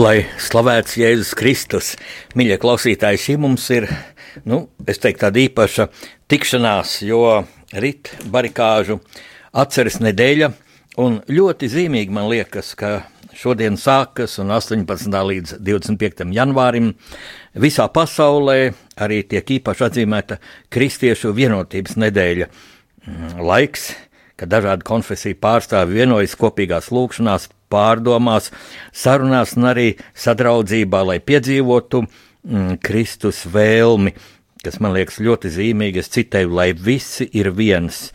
Lai slavēts Jēzus Kristus, mīļie klausītāji, šī mums ir, nu, es teiktu, tāda īpaša tikšanās, jo rīt barikāžu atceres nedēļa, un ļoti zīmīgi man liekas, ka šodien sākas un 18. līdz 25. janvārim visā pasaulē arī tiek īpaši atzīmēta Kristiešu vienotības nedēļa. Laiks, kad dažādu konfesiju pārstāvi vienojas kopīgās lūkšanās, pārdomās, sarunās un arī sadraudzībā, lai piedzīvotu mm, Kristus vēlmi, kas man liekas ļoti zīmīgi. Es citēju, lai visi ir viens,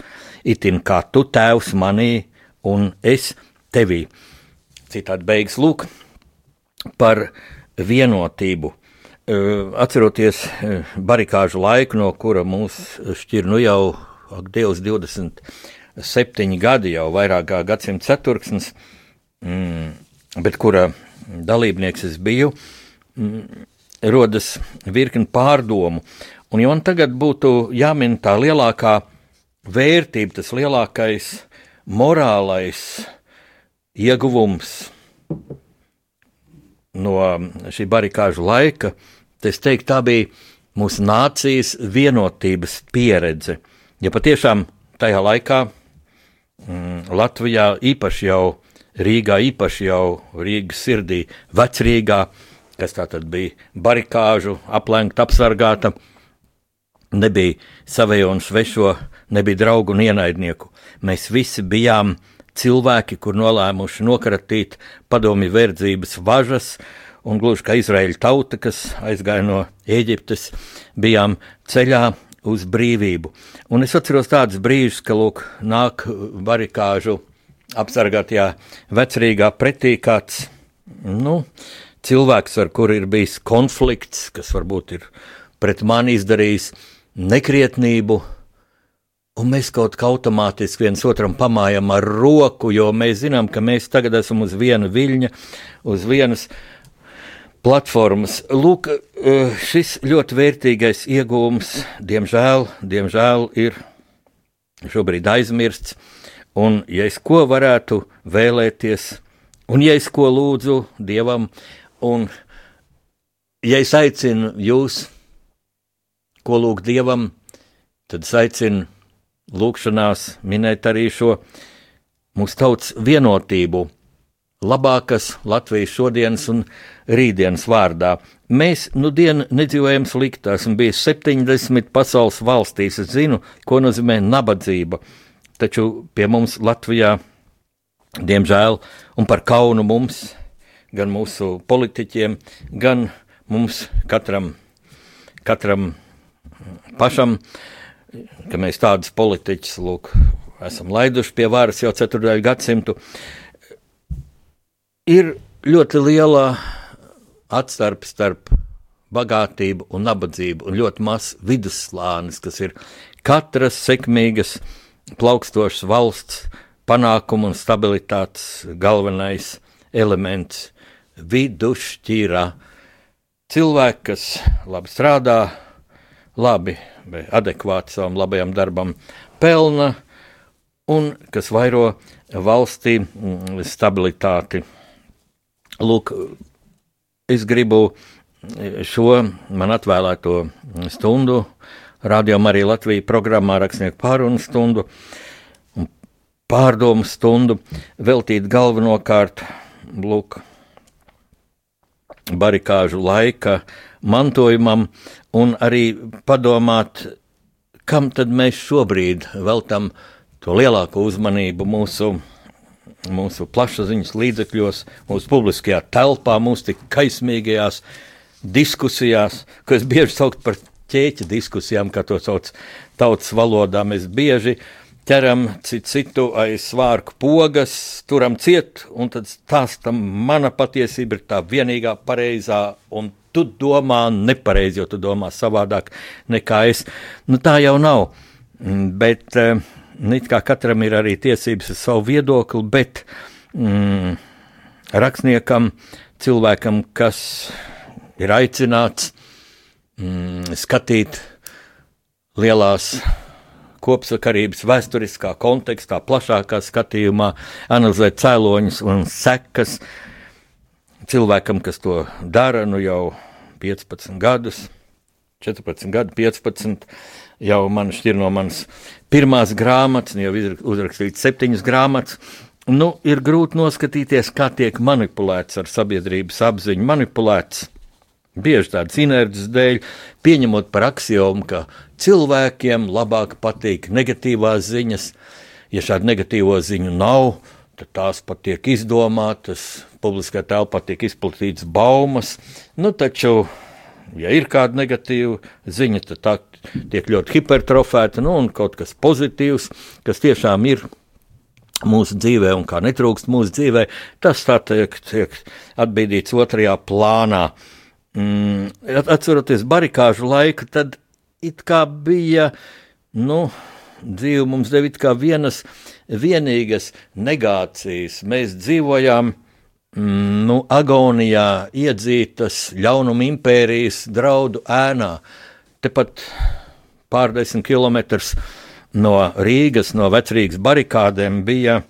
itin kā tu tēvs manī un es tevī. Citādi beigas lūk par vienotību. Atceroties barikāžu laiku, no kura mūs šķir nu jau, ak, Dievs, 27 gadi, jau vairāk kā gadsimta ceturksnis, mm, bet kura dalībnieks es biju, mm, rodas virkni pārdomu. Un, ja man tagad būtu jāmin tā lielākā vērtība, tas lielākais morālais ieguvums no šī barikāžu laika, tad es teiktu, tā bija mūsu nācijas vienotības pieredze. Ja patiešām tajā laikā mm, Latvijā īpaši jau Rīgā, īpaši jau Rīgas sirdī, vecrīgā, kas tā tad bija barikāžu, aplenkta, apsargāta, nebija savējo un svešo, nebija draugu un ienaidnieku. Mēs visi bijām cilvēki, kur nolēmuši nokratīt padomi verdzības važas, un gluži kā Izraēļa tauta, kas aizgāja no Eģiptes, bijām ceļā uz brīvību. Un es atceros tādus brīžus, ka lūk, nāk barikāžu apsargātajā vecrīgā pretī kāds nu, cilvēks, ar kuru ir bijis konflikts, kas varbūt ir pret mani izdarījis nekrietnību. Un mēs kaut kā automātiski viens otram pamājam ar roku, jo mēs zinām, ka mēs tagad esam uz viena viļņa, uz vienas platformas. Lūk, eh, šis ļoti vērtīgais iegūms, diemžēl, diemžēl ir šobrīd aizmirsts. Un, ja es ko varētu vēlēties, un ja es ko lūdzu Dievam, un ja es aicinu jūs, ko lūgt Dievam, tad es aicinu lūgšanās minēt arī šo mūsu tautas vienotību, labākas Latvijas šodienas un rītdienas vārdā. Mēs nu dienu nedzīvojam sliktā, esmu bijis 70 pasaules valstīs, es zinu, ko nozīmē nabadzība taču pie mums Latvijā, diemžēl, un par kaunu mums, gan mūsu politiķiem, gan mums katram, katram pašam, ka mēs tādus politiķus lūk, esam laiduši pie varas jau ceturdaļu gadsimtu, ir ļoti liela atstarpe starp bagātību un nabadzību, un ļoti maz vidusslānis, kas ir katras sekmīgas plaukstošs valsts panākumu un stabilitātes galvenais elements - vidusšķīrā. Cilvēki, kas labi strādā, labi, adekvāti savam labajam darbam, pelna un kas vairo valstī mm, stabilitāti. Lūk, es gribu šo man atvēlēto stundu Radio Marija Latvija programmā rakstnieku pārunu stundu un pārdomu stundu veltīt galvenokārt lūk, barikāžu laika mantojumam un arī padomāt, kam tad mēs šobrīd veltam to lielāko uzmanību mūsu, mūsu plašsaziņas līdzekļos, mūsu publiskajā telpā, mūsu tik kaismīgajās diskusijās, ko es bieži saucu par ķēķa diskusijām, kā to sauc tautas valodā. Mēs bieži ķeram citu, aiz svārku pogas, turam ciet, un tad stāstam, mana patiesība ir tā vienīgā pareizā, un tu domā nepareizi, jo tu domā savādāk nekā es. Nu, tā jau nav. Mm, bet kā katram ir arī tiesības uz savu viedokli, bet mm, rakstniekam, cilvēkam, kas ir aicināts mm, skatīt lielās kopsakarības vēsturiskā kontekstā, plašākā skatījumā, analizēt cēloņus un sekas cilvēkam, kas to dara nu jau 15 gadus, 14 gadu, 15 jau man šķir no manas pirmās grāmatas, jau uzrakstīts septiņas grāmatas. Nu, ir grūti noskatīties, kā tiek manipulēts ar sabiedrības apziņu, manipulēts bieži tādas inerces dēļ, pieņemot par axiomu, ka cilvēkiem labāk patīk negatīvās ziņas. Ja šādu negatīvo ziņu nav, tad tās pat tiek izdomātas, publiskā telpā tiek izplatītas baumas. Nu, taču, ja ir kāda negatīva ziņa, tad tā tiek ļoti hipertrofēta, nu, un kaut kas pozitīvs, kas tiešām ir mūsu dzīvē un kā netrūkst mūsu dzīvē, tas tā tiek, tiek atbīdīts otrajā plānā. Mm, atceroties barikāžu laiku, tad it kā bija, nu, dzīve mums deva kā vienas vienīgas negācijas. Mēs dzīvojām mm, nu, agonijā, iedzītas ļaunuma impērijas draudu ēnā. Tepat pārdesmit kilometrus no Rīgas, no vecrīgas barikādēm bija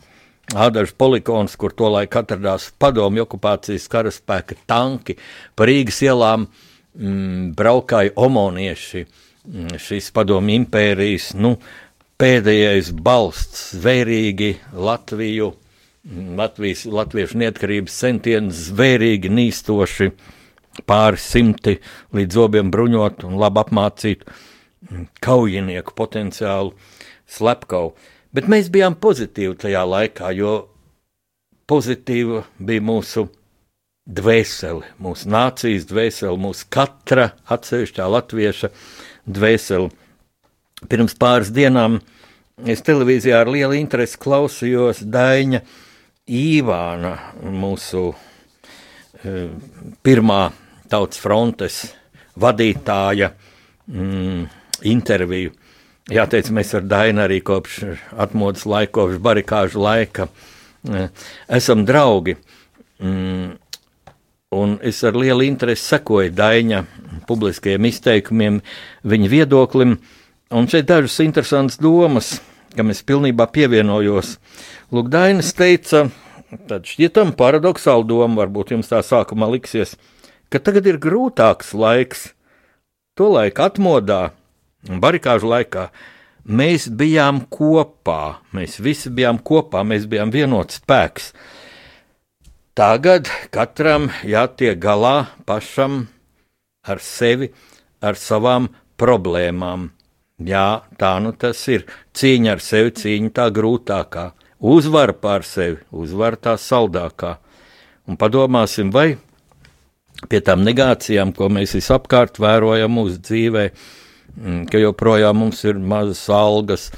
Ādažs poligons, kur tolaik atradās padomju okupācijas karaspēka tanki. Pa Rīgas ielām mm, braukāja omonieši, mm, šīs padomju impērijas, nu, pēdējais balsts, zvērīgi Latviju, mm, Latvijas, latviešu neatkarības centienus, zvērīgi nīstoši, pāris simti līdz zobiem bruņot un labi apmācītu mm, kaujinieku potenciālu slepkavu. Bet mēs bijām pozitīvi tajā laikā, jo pozitīva bija mūsu dvēsele, mūsu nācijas dvēsele, mūsu katra atsevišķā latvieša dvēsele. Pirms pāris dienām es televīzijā ar lielu interesi klausījos Daņa Īvāna, mūsu e, pirmā tautas frontes vadītāja mm, interviju. Jāteic, mēs ar Dainu arī kopš atmodas laika, kopš barikāžu laika e, esam draugi. Mm, un es ar lielu interesi sekoju Daina publiskajiem izteikumiem, viņa viedoklim. Un šeit dažas interesantas domas, kam es pilnībā pievienojos. Lūk, Dainis teica, tad šķietam paradoxāla doma, varbūt jums tā sākumā liksies, ka tagad ir grūtāks laiks. To laiku atmodā barikāžu laikā mēs bijām kopā, mēs visi bijām kopā, mēs bijām vienots spēks. Tagad katram jātiek galā pašam ar sevi, ar savām problēmām. Jā, tā nu tas ir. Cīņa ar sevi, cīņa tā grūtākā. Uzvara pār sevi, uzvara tā saldākā. Un padomāsim, vai pie tām negācijām, ko mēs visapkārt vērojam mūsu dzīvēm, ka joprojām mums ir mazas algas.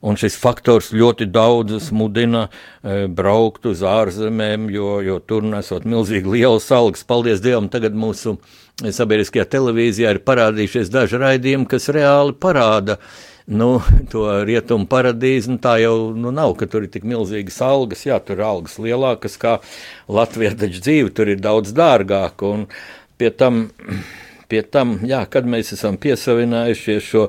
Un šis faktors ļoti daudzus mudina e, braukt uz ārzemēm, jo, jo tur nesot milzīgi lielas algas. Paldies Dievam, tagad mūsu sabiedriskajā televīzijā ir parādījušies daži raidījumi, kas reāli parāda nu, to rietumu paradīzi. Nu, tā jau nu, nav, ka tur ir tik milzīgas algas. Jā, tur ir algas lielākas kā Latvijā, taču dzīve tur ir daudz dārgāka. Pie tam pie tam, jā, kad mēs esam piesavinājušies šo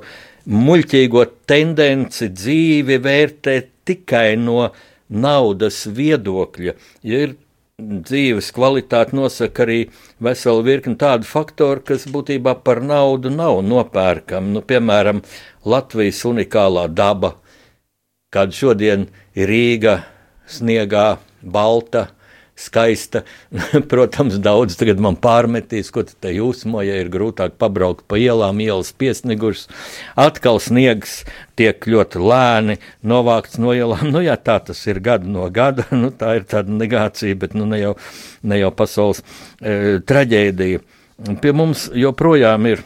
muļķīgo tendenci dzīvi vērtēt tikai no naudas viedokļa. Ja ir dzīves kvalitāte nosaka arī veselu virkni tādu faktoru, kas būtībā par naudu nav nopērkami. Nu, piemēram, Latvijas unikālā daba, kāda šodien ir Rīga, sniegā, balta, skaista. Protams, daudz tagad man pārmetīs, ko te jūsmo, ja ir grūtāk pabraukt pa ielām, ielas piesnigušas. Atkal sniegs tiek ļoti lēni novākts no ielām. Nu, jā, tā tas ir gadu no gada, nu, tā ir tāda negācija, bet nu, ne, jau, ne jau pasaules e, traģēdija. Pie mums joprojām ir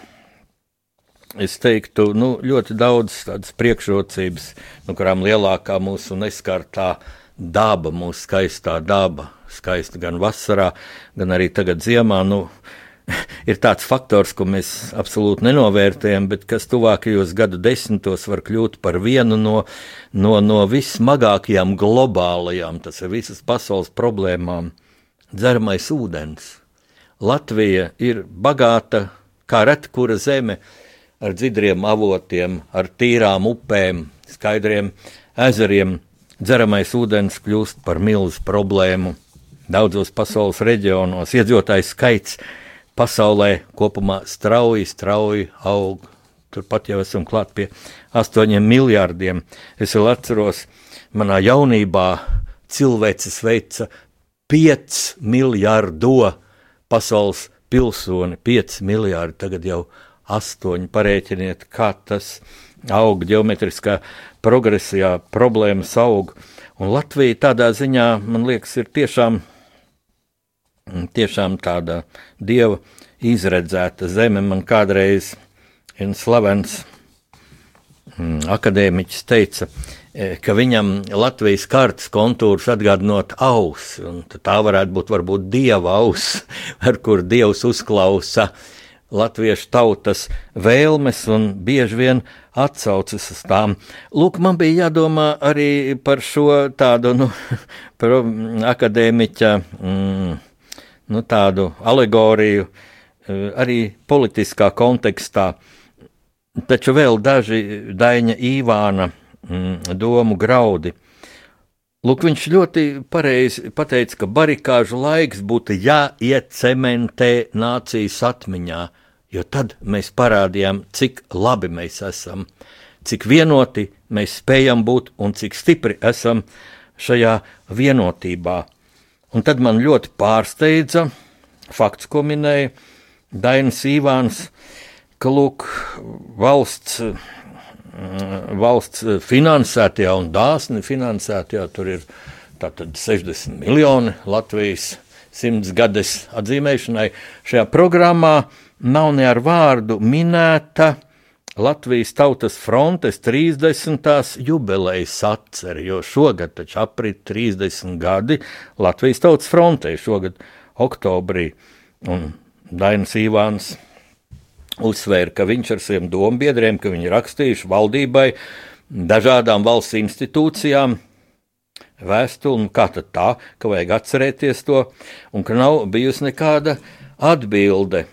es teiktu, nu, ļoti daudz tādas priekšrocības, no kurām lielākā mūsu neskartā daba, mūsu skaistā daba, skaista gan vasarā, gan arī tagad ziemā. Nu, ir tāds faktors, ko mēs absolūti nenovērtējam, bet kas tuvākajos gadu desmitos var kļūt par vienu no, no, no vissmagākajām globālajām, tas ir visas pasaules problēmām - dzeramais ūdens. Latvija ir bagāta kā reta kura zeme ar dziļiem avotiem, ar tīrām upēm, skaidriem ezeriem. Dzeramais ūdens kļūst par milzu problēmu daudzos pasaules reģionos. Iedzīvotāju skaits pasaulē kopumā strauji, strauji aug. Turpat jau esam klāt pie astoņiem miljardiem. Es vēl atceros, manā jaunībā cilvēks veica 5 miljardu pasaules pilsoni, 5 miljardi, tagad jau 8. Parēķiniet, kā tas aug ģeometriskā progresijā, problēmas aug. Un Latvija tādā ziņā, man liekas, ir tiešām, tiešām tāda dieva izredzēta zeme. Man kādreiz viens slavens mm, akadēmiķis teica, E, ka viņam Latvijas kartes kontūrs atgādinot auss, un tā varētu būt varbūt dieva auss, ar kur dievs uzklausa latviešu tautas vēlmes un bieži vien atsaucas uz tām. Lūk, man bija jādomā arī par šo tādu nu, akadēmiķa mm, nu, tādu alegoriju, e, arī politiskā kontekstā. Taču vēl daži Daņa Īvāna mm, domu graudi. Lūk, viņš ļoti pareizi pateica, ka barikāžu laiks būtu jāiecementē nācijas atmiņā, jo tad mēs parādījām, cik labi mēs esam, cik vienoti mēs spējam būt un cik stipri esam šajā vienotībā. Un tad man ļoti pārsteidza fakts, ko minēja Dainis Ivāns, ka lūk, valsts Mm, valsts finansētajā un dāsni finansētajā. Tur ir tātad 60 miljoni Latvijas simts gades atzīmēšanai. Šajā programmā nav ne ar vārdu minēta Latvijas Tautas frontes 30. jubilejas atceri, jo šogad taču aprit 30 gadi Latvijas Tautas frontei, šogad oktobrī. Un Dainis Ivāns uzsvēra, ka viņš ar saviem dombiedriem, ka viņi rakstījuši valdībai, dažādām valsts institūcijām vēstuli, nu kā tad tā, ka vajag atcerēties to, un ka nav bijusi nekāda atbilde.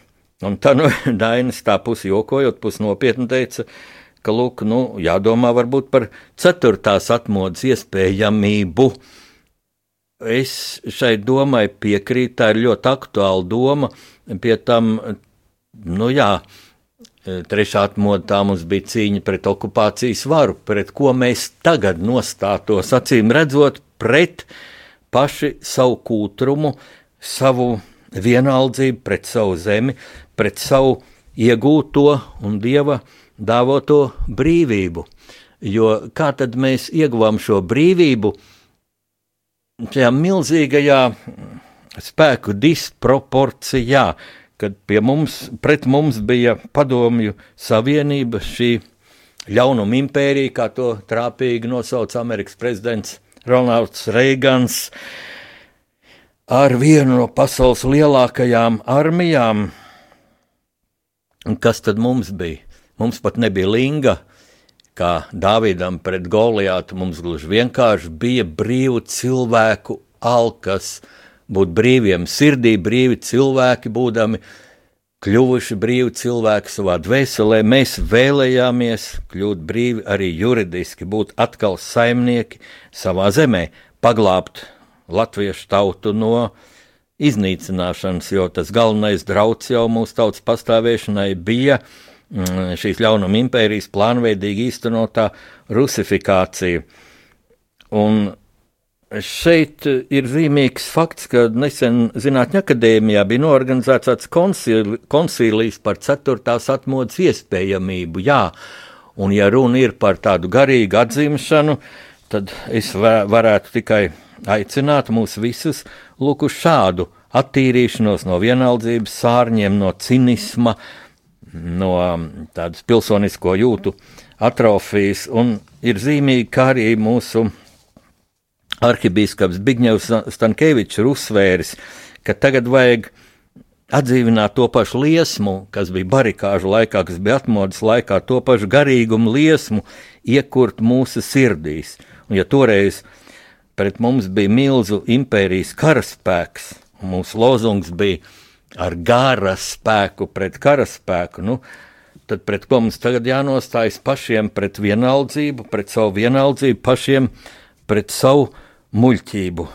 Un tā nu Dainis tā pusi jokojot, pusi nopietni teica, ka, lūk, nu, jādomā varbūt par ceturtās atmodas iespējamību. Es šai domai piekrītu, tā ir ļoti aktuāla doma, pie tam nu jā, trešā atmoda tā mums bija cīņa pret okupācijas varu, pret ko mēs tagad nostātos, acīm redzot, pret paši savu kūtrumu, savu vienaldzību, pret savu zemi, pret savu iegūto un dieva dāvoto brīvību. Jo kā tad mēs ieguvām šo brīvību šajā milzīgajā spēku disproporcijā, kad mums, pret mums bija padomju savienība, šī ļaunuma impērija, kā to trāpīgi nosauca Amerikas prezidents Ronalds Reigans, ar vienu no pasaules lielākajām armijām. Un kas tad mums bija? Mums pat nebija linga, kā Dāvidam pret Goliātu. Mums gluži vienkārši bija brīvu cilvēku alkas, būt brīviem sirdī, brīvi cilvēki, būdami kļuvuši brīvi cilvēki savā dvēselē. Mēs vēlējāmies kļūt brīvi arī juridiski, būt atkal saimnieki savā zemē, paglābt latviešu tautu no iznīcināšanas, jo tas galvenais drauds jau mūsu tautas pastāvēšanai bija mm, šīs ļaunuma impērijas plānveidīgi īstenotā rusifikācija. Un Šeit ir zīmīgs fakts, ka nesen Zinātņu akadēmijā bija norganizēts tāds koncīlijs par ceturtās atmodas iespējamību. Jā, un ja runa ir par tādu garīgu atzimšanu, tad es varētu tikai aicināt mūs visus lūk uz šādu attīrīšanos no vienaldzības sārņiem, no cinisma, no tādas pilsonisko jūtu atrofijas, un ir zīmīgi, kā arī mūsu arhibīskaps Bigņevs Stankēvičs ir uzsvēris, ka tagad vajag atdzīvināt to pašu liesmu, kas bija barikāžu laikā, kas bija atmodas laikā, to pašu garīgumu liesmu, iekurt mūsu sirdīs. Un ja toreiz pret mums bija milzu impērijas karaspēks, un mūsu lozungs bija ar gara spēku pret karaspēku, nu, tad pret ko mums tagad jānostājas pašiem pret vienaldzību, pret savu vienaldzību, pašiem pret savu muļķību.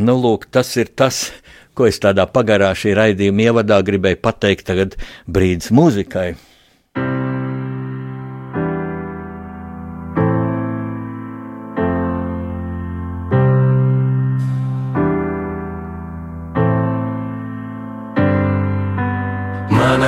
Nu, lūk, tas ir tas, ko es tādā pagarā šī raidījuma ievadā gribēju pateikt, tagad brīdis muzikai.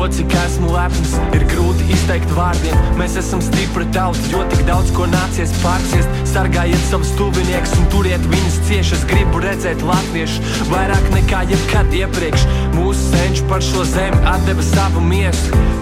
to, cik esmu lepns, ir grūti izteikt vārdiem. Mēs esam stipri tauta, jo tik daudz ko nācies pārciest. Sargājiet savus tuviniekus un turiet viņus cieši. Es gribu redzēt latviešu vairāk nekā jebkad iepriekš. Mūsu senči par šo zemi atdeva savu miesu.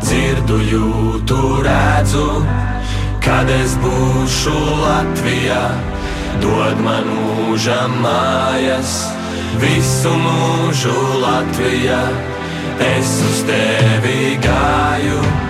Dzirdu, jūtu, redzu, kad es būšu Latvijā. Dod man mūža mājas, visu mūžu Latvijā. Es uz tevi gāju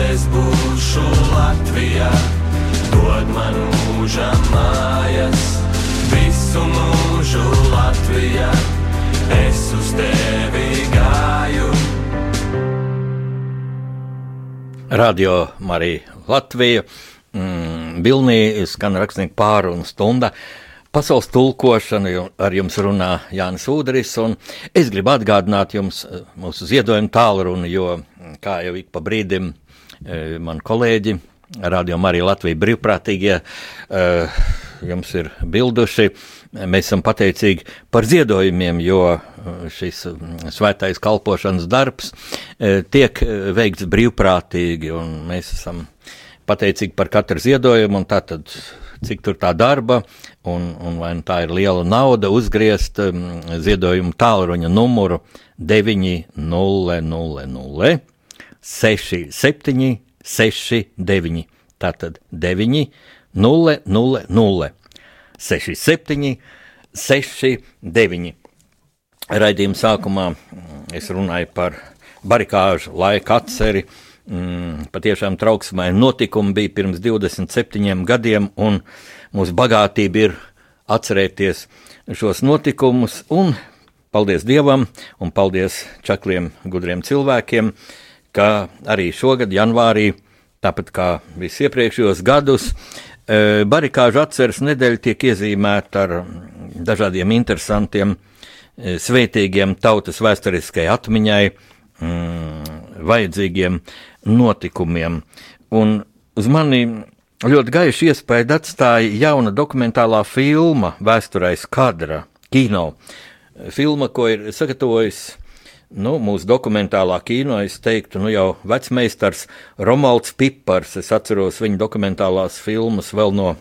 kad es būšu Latvijā. Dod man mūža mājas, visu mūžu Latvijā. Es uz tevi gāju. Radio Marija Latvija. Mm, Vilnī skan rakstnieku pārunu stunda. Pasaules tulkošana ar jums runā Jānis Udris. Es gribu atgādināt jums eh, mūsu ziedojumu tālruni, jo, kā jau ik pa brīdim, eh, man kolēģi, Radio Marija Latvija brīvprātīgie, eh, jums ir bilduši. Mēs esam pateicīgi par ziedojumiem, jo šis mm, svētais kalpošanas darbs tiek veikts brīvprātīgi, un mēs esam pateicīgi par katru ziedojumu. Tātad cik tur tā darba, un, un vai nu tā ir liela nauda, uzgriezt um, ziedojumu tālruņa numuru 900 67 69. Tātad 9 0 0 0 67 69. Raidījuma sākumā mm, es runāju par barikāžu laika atceri, mm, patiešām trauksmē notikumi bija pirms 27 gadiem, un mūsu bagātība ir atcerēties šos notikumus, un paldies Dievam, un paldies čakliem, gudriem cilvēkiem, ka arī šogad, janvārī, tāpat kā visus iepriekšējos gadus, e, barikāžu atceres nedēļa tiek iezīmēta ar dažādiem interesantiem, e, svētīgiem tautas vēsturiskai atmiņai, mm, vajadzīgiem notikumiem. Un uz mani ļoti gaišu iespēju atstāja jauna dokumentālā filma Vēsturais kadra kino. Filma, ko ir sagatavojis nu, mūsu dokumentālā kino, es teiktu, nu jau vecmeistars Romalds Pipars. Es atceros viņa dokumentālās filmas vēl no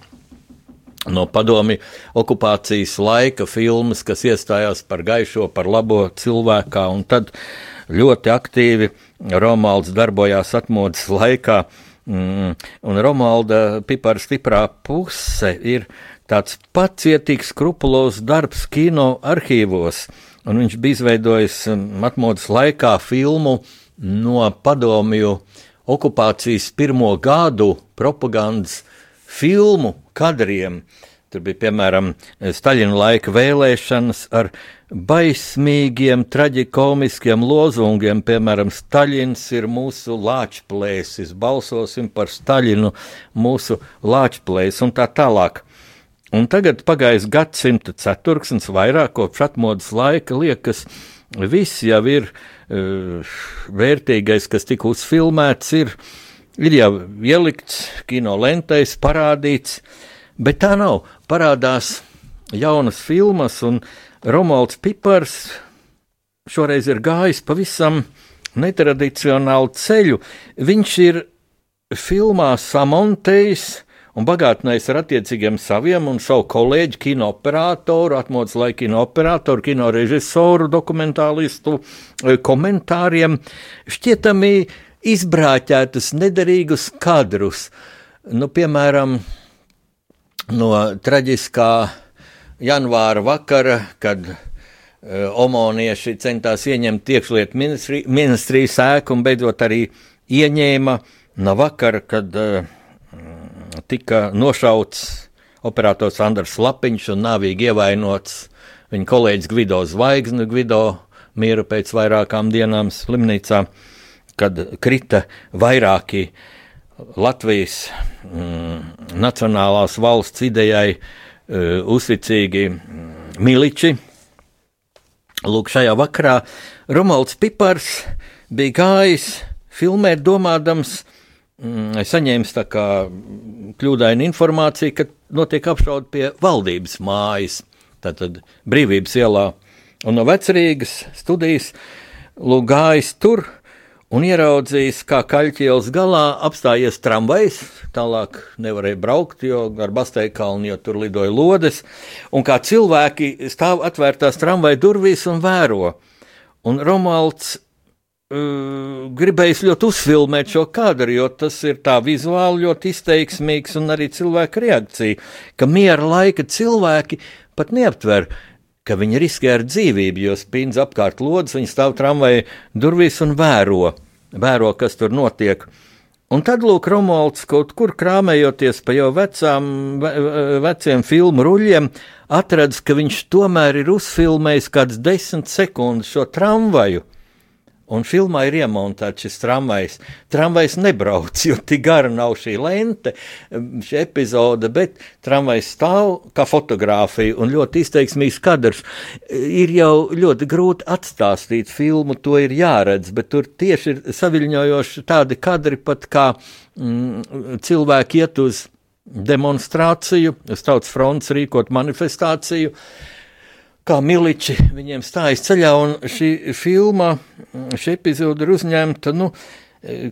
no padomi okupācijas laika filmas, kas iestājās par gaišo, par labo cilvēkā, un tad ļoti aktīvi Romalds darbojās atmodas laikā. Mm, un Romalda pipara stiprā puse ir tāds pacietīgs, skrupulos darbs kino arhīvos. Un viņš bija izveidojis mm, atmodas laikā filmu no padomju okupācijas pirmo gadu propagandas filmu kadriem. Tur bija piemēram Staļina laika vēlēšanas ar baismīgiem, traģikomiskiem lozungiem, piemēram, Staļins ir mūsu lāčplēsis, balsosim par Staļinu, mūsu lāčplēsis un tā tālāk. Un tagad pagājis gadsimta ceturksnis, vairāk kopš atmodas laika, liekas, viss jau ir uh, vērtīgais, kas tika uzfilmēts, ir, ir jau ielikts kino lentēs, parādīts, bet tā nav. Parādās jaunas filmas un Romalds Pipars šoreiz ir gājis pavisam netradicionālu ceļu. Viņš ir filmā samontējis un bagātinājis ar attiecīgiem saviem un savu kolēģi, kino operatoru, atmodas laika kino operatoru, kino režisoru, dokumentālistu eh, komentāriem, šķietami izbrāķētus, nederīgus kadrus. Nu, piemēram, no traģiskā janvāra vakara, kad uh, omonieši centās ieņemt iekšlietu ministri, ministrijas ēku un beidzot arī ieņēma no vakara, kad uh, tika nošauts operators Andrs Lapiņš un nāvīgi ievainots viņa kolēģis Gvido Zvaigzne. Gvido miera pēc vairākām dienām slimnīcā, kad krita vairāki Latvijas mm, nacionālās valsts idejai uh, Uh, uzticīgi miliči. Lūk, šajā vakarā Romanis Pipars bija gājis filmēt, domādams, mm, saņēmis tā kā kļūdainu informāciju, ka notiek apšaude pie valdības mājas, tātad brīvības ielā. Un no vecrīgas studijas gājis tur, un ieraudzījis, kā kaļķielas galā apstājies tramvajs. Tālāk nevarēja braukt, jo ar Basteikalnu jau tur lidoja lodes, un kā cilvēki stāv atvērtās tramvaja durvīs un vēro. Un Romalds gribējis ļoti uzfilmēt šo kadru, jo tas ir tā vizuāli ļoti izteiksmīgs un arī cilvēka reakcija, ka miera laika cilvēki pat neaptver viņi riskē ar dzīvību, jo spīdz apkārt lodes, viņi stāv tramvaja durvīs un vēro, vēro, kas tur notiek. Un tad, lūk, Romanis kaut kur krāmējoties pa jau vecām, ve, veciem filmu ruļļiem, atradis, ka viņš tomēr ir uzfilmējis kādas desmit sekundes šo tramvaju. Un filmā ir iemontēts šis tramvajs. Tramvajs nebrauc, jo tik gara nav šī lente, šī epizode, bet tramvajs stāv kā fotografija un ļoti izteiksmīgs kadrs. Ir jau ļoti grūti atstāstīt filmu, to ir jāredz, bet tur tieši ir saviļņojoši tādi kadri, pat kā mm, cilvēki iet uz demonstrāciju, uz tautas fronts rīkot manifestāciju. Uh, kā miliči viņiem stājas ceļā, un šī filma, šī epizode ir uzņemta, nu,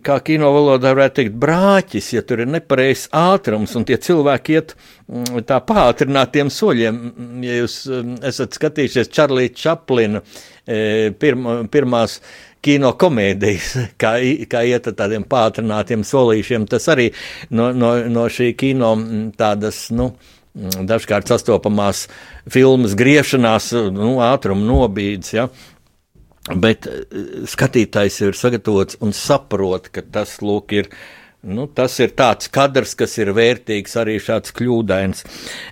kā kino valodā varētu teikt, brāķis, ja tur ir nepareizs ātrums, un tie cilvēki iet mm, tā pātrinātiem soļiem. Ja jūs mm, esat skatījušies Čarlī Čaplina e, pirma, pirmās kino komēdijas, kā, kā iet ar tādiem pātrinātiem solīšiem, tas arī no, no, no šī kino mm, tādas, nu, Mm, dažkārt sastopamās filmas griešanās, nu, ātruma nobīdes. Ja? Bet eh, skatītājs ir sagatavots un saprot, ka tas lūk, ir. Nu, tas ir tāds kadrs, kas ir vērtīgs, arī šāds kļūdains.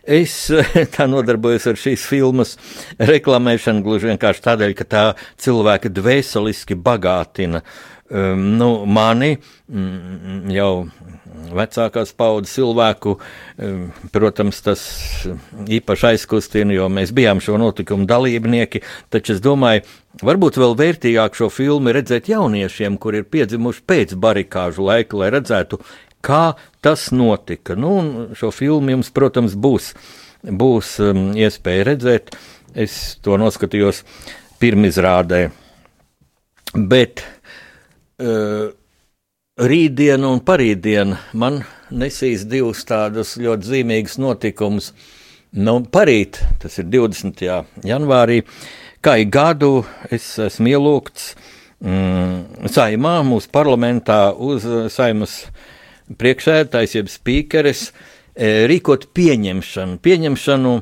Es tā nodarbojos ar šīs filmas reklamēšanu gluži vienkārši tādēļ, ka tā cilvēka dvēseliski bagātina um, nu, mani mm, jau vecākās paudzes cilvēku, protams, tas īpaši aizkustina, jo mēs bijām šo notikumu dalībnieki. Taču es domāju, varbūt vēl vērtīgāk šo filmu redzēt jauniešiem, kur ir piedzimuši pēc barikāžu laika, lai redzētu, kā tas notika. Nu, šo filmu jums, protams, būs, būs um, iespēja redzēt. Es to noskatījos pirmizrādē. Bet rītdiena un parītdiena man nesīs divus tādus ļoti zīmīgus notikumus. Nu, parīt, tas ir 20. janvārī, kā ik gadu es esmu ielūgts mm, saimā, mūsu parlamentā, uz saimas priekšsēdētājs, jeb spīkeres, e, rīkot pieņemšanu, pieņemšanu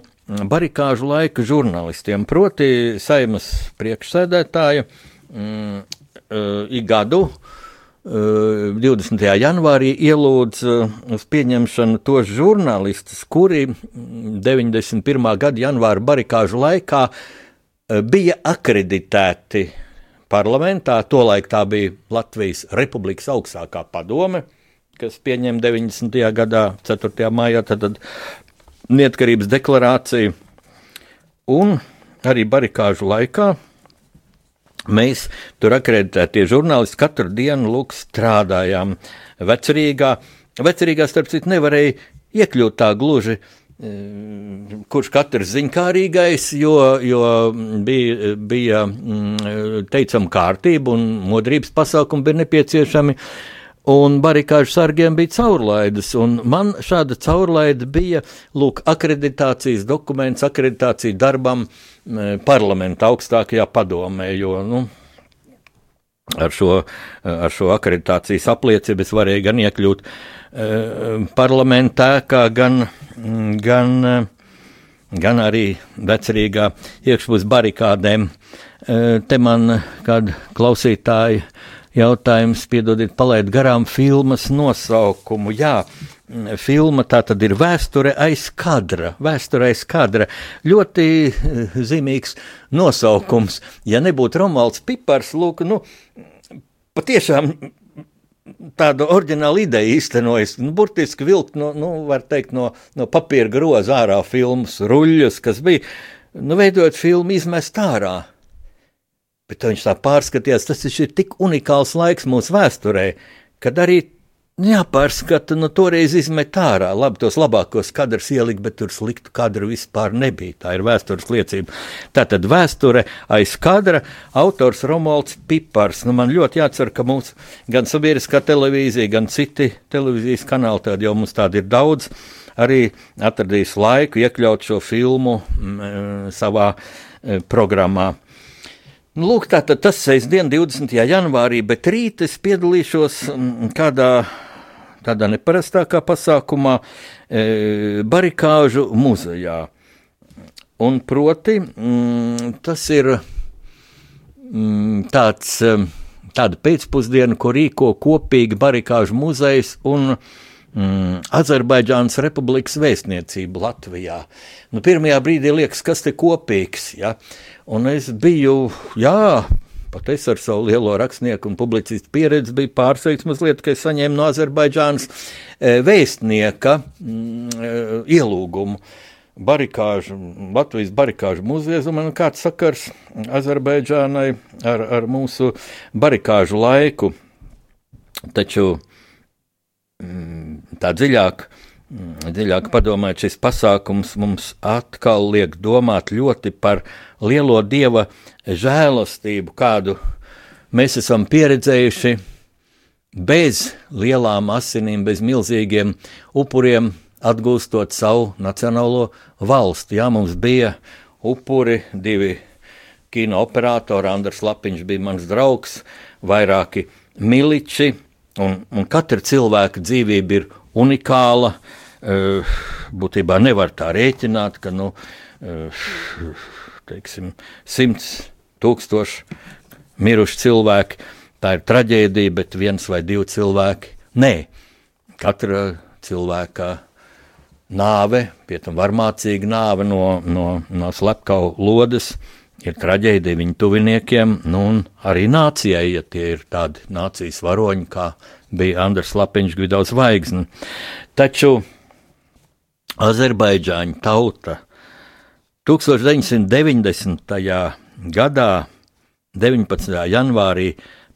barikāžu laika žurnālistiem, proti saimas priekšsēdētāja mm, e, ik gadu 20. janvārī ielūdz uz pieņemšanu tos žurnālistus, kuri 91. gada janvāra barikāžu laikā bija akreditēti parlamentā. Tolaik tā bija Latvijas Republikas augstākā padome, kas pieņēma 90. gadā, 4. maijā, tad, tad neatkarības deklarāciju. Un arī barikāžu laikā Mēs tur akreditētie žurnālisti katru dienu lūk, strādājām vecerīgā. Vecerīgā, starp citu, nevarēja iekļūt tā gluži, e, kurš katrs ziņkārīgais, jo, jo bija, bija mm, teicama kārtība un modrības pasākumi bija nepieciešami. Un barikāžu sargiem bija caurlaides, man šāda caurlaide bija lūk, akreditācijas dokuments, akreditācija darbam parlamenta augstākajā padomē, jo nu, ar, šo, ar šo akreditācijas apliecību es varēju gan iekļūt uh, parlamentā, gan, gan, gan arī vecerīgā iekšpus barikādēm. Uh, te man kāda klausītāja jautājums, piedodiet, palaid garām filmas nosaukumu. Jā, filma tā tad ir vēsture aiz kadra. Vēsture aiz kadra. Ļoti eh, zīmīgs nosaukums. Ja nebūtu Romualds Pipars, lūk, nu, patiešām tāda oriģināla ideja īstenojas. Nu, burtiski vilkt no, nu, teikt, no, no papīra groza ārā filmas ruļļus, kas bija, nu, veidojot filmu izmest ārā. Bet viņš tā pārskatījās, tas ir tik unikāls laiks mūsu vēsturē, kad arī jāpārskata, nu, toreiz izmet ārā. Labi, tos labākos kadrus ielikt, bet tur sliktu kadru vispār nebija. Tā ir vēstures liecība. Tā tad vēsture aiz kadra autors Romualds Pipars. Nu, man ļoti jācer, ka mūsu gan sabiedriskā televīzija, gan citi televīzijas kanāli, tad jau mums tādi ir daudz, arī atradīs laiku iekļaut šo filmu m, mm, savā e, programmā. Nu, lūk, tā, tas sestdien, 20. janvārī, bet rīt es piedalīšos mm, kādā tādā neparastākā pasākumā, e, Barikāžu muzejā. Un proti, mm, tas ir mm, tāds, e, tāda pēcpusdiena, ko rīko kopīgi Barikāžu muzejs un mm, Azerbaidžānas Republikas vēstniecība Latvijā. Nu, pirmajā brīdī liekas, kas te kopīgs. Ja? Un es biju, jā, pat es ar savu lielo rakstnieku un publicistu pieredzi biju pārsteigts mazliet, ka es saņēmu no Azerbaidžānas vēstnieka mm, ielūgumu. Barikāžu, Latvijas barikāžu muzejs, un man kāds sakars Azerbaidžānai ar, ar mūsu barikāžu laiku. Taču mm, tā dziļāk Mm, dziļāk padomājot, šis pasākums mums atkal liek domāt ļoti par lielo dieva žēlastību, kādu mēs esam pieredzējuši bez lielām asinīm, bez milzīgiem upuriem, atgūstot savu nacionālo valsti. Jā, mums bija upuri, divi kino operatori, Andris Lapiņš bija mans draugs, vairāki miliči, un, un katra cilvēka dzīvība ir unikāla. Eh, būtībā nevar tā rēķināt, ka nu, eh, teiksim, simts tūkstoši miruši cilvēki. Tā ir traģēdija, bet viens vai divi cilvēki. Nē, katra cilvēka nāve, pie tam varmācīga nāve no, no, no slepkava lodes, ir traģēdija viņu tuviniekiem, nu, un arī nācijai, ja tie ir tādi nācijas varoņi, kā bija Andris Lapiņš, Gvidaus Zvaigznes. Taču Azerbaidžāņu tauta 1990. gadā, 19. janvārī,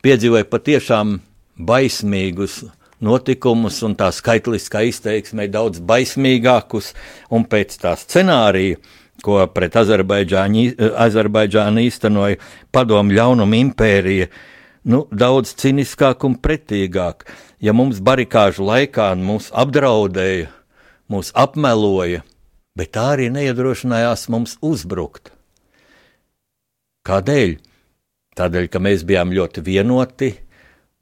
piedzīvoja patiešām baismīgus notikumus, un tā skaitliskā izteiksme ir daudz baismīgākus, un pēc tā scenārija, ko pret Azerbaidžānu īstenoja padomu ļaunuma impērija, nu, daudz ciniskāk un pretīgāk. Ja mums barikāžu laikā mūs apdraudēja, mūs apmeloja, bet tā arī neiedrošinājās mums uzbrukt. Kādēļ? Tādēļ, ka mēs bijām ļoti vienoti,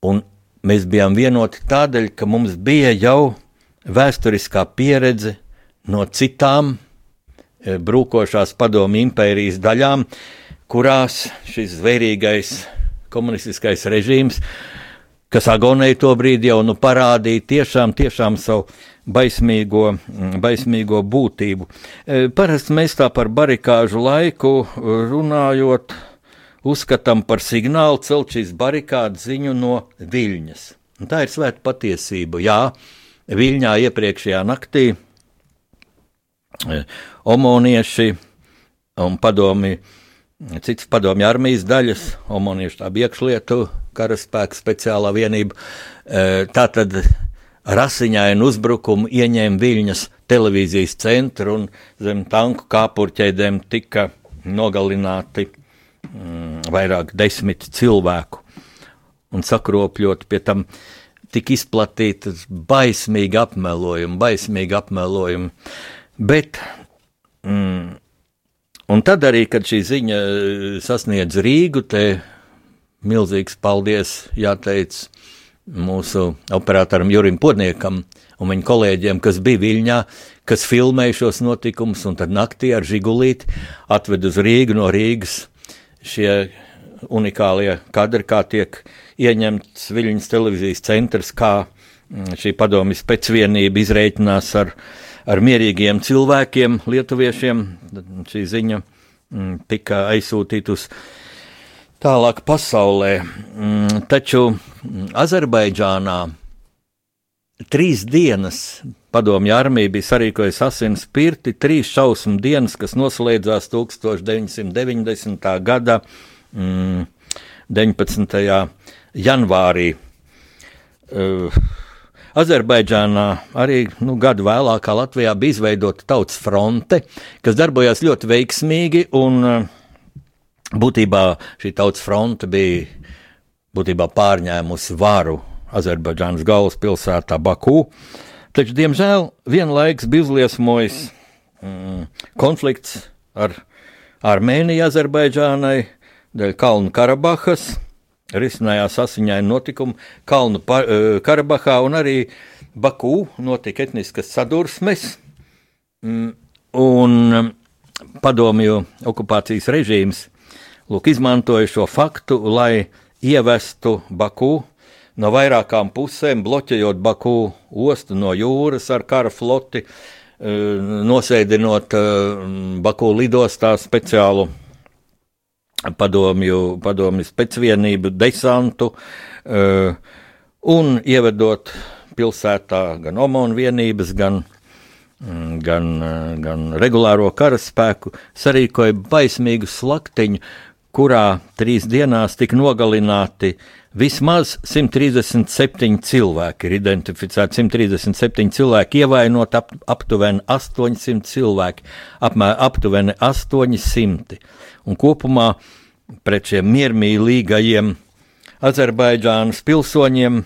un mēs bijām vienoti tādēļ, ka mums bija jau vēsturiskā pieredze no citām brūkošās padomu impērijas daļām, kurās šis zvērīgais komunistiskais režīms, kas agonēja to brīdi, jau nu parādīja tiešām, tiešām savu baismīgo, baismīgo būtību. E, parasti mēs tā par barikāžu laiku runājot, uzskatām par signālu celt šīs barikādas ziņu no Viļņas. Un tā ir svēta patiesība. Jā, Viļņā iepriekšējā naktī omonieši un padomi citas padomju armijas daļas, Omaniešu tā bija iekšlietu karaspēka speciālā vienība. E, Tā tad rasiņainu uzbrukumu ieņēma Viļņas televīzijas centru un zem tanku kāpurķēdēm tika nogalināti mm, vairāk desmit cilvēku un sakropļot pie tam tik izplatītas baismīgi apmelojumi, baismīgi apmelojumi. Bet mm, Un tad arī, kad šī ziņa eh, sasniedz Rīgu, te milzīgs paldies jāteic mūsu operatoram Jurim Podniekam un viņa kolēģiem, kas bija Viļņā, kas filmēja šos notikumus, un tad naktī ar žigulīti atved uz Rīgu no Rīgas. Šie unikālie kadri, kā tiek ieņemts Viļņas televīzijas centrs, kā mm, šī padomjas pēcvienība izreikinās ar viņu ar mierīgiem cilvēkiem, lietuviešiem. Šī ziņa mm, tika aizsūtīta uz tālāk pasaulē. Mm, taču mm, Azerbaidžānā trīs dienas padomju armija bija sarīkojusi asins pirti, trīs šausmu dienas, kas noslēdzās 1990. gada 19. janvārī. Uh, Azerbaidžānā arī nu, gadu vēlāk Latvijā bija izveidota tautas fronte, kas darbojās ļoti veiksmīgi. Un, eh, būtībā šī tautas fronte bija būtībā pārņēmusi varu Azerbaidžānas galvaspilsētā Baku. Taču, diemžēl, vienlaikus bija uzliesmojis mm, konflikts ar Armēniju, Azerbaidžānai, dēļ Kalnu Karabahas risinājās asiņaini notikumi Kalnu eh, Karabahā un arī Bakū notika etniskas sadursmes. Mm, un mm, padomju okupācijas režīms lūk, izmantoja šo faktu, lai ievestu Bakū no vairākām pusēm, bloķējot Baku ostu no jūras ar kara floti, eh, nosēdinot eh, Baku lidostā speciālu padomju, padomju specvienību, desantu, uh, un ievedot pilsētā gan omonu vienības, gan, mm, gan, uh, gan regulāro karaspēku, sarīkoja baismīgu slaktiņu, kurā trīs dienās tika nogalināti Vismaz 137 cilvēki ir identificēti, 137 cilvēki ievainot, ap, aptuveni 800 cilvēki, apmēram aptuveni 800. Un kopumā pret šiem miermīlīgajiem Azerbaidžānas pilsoņiem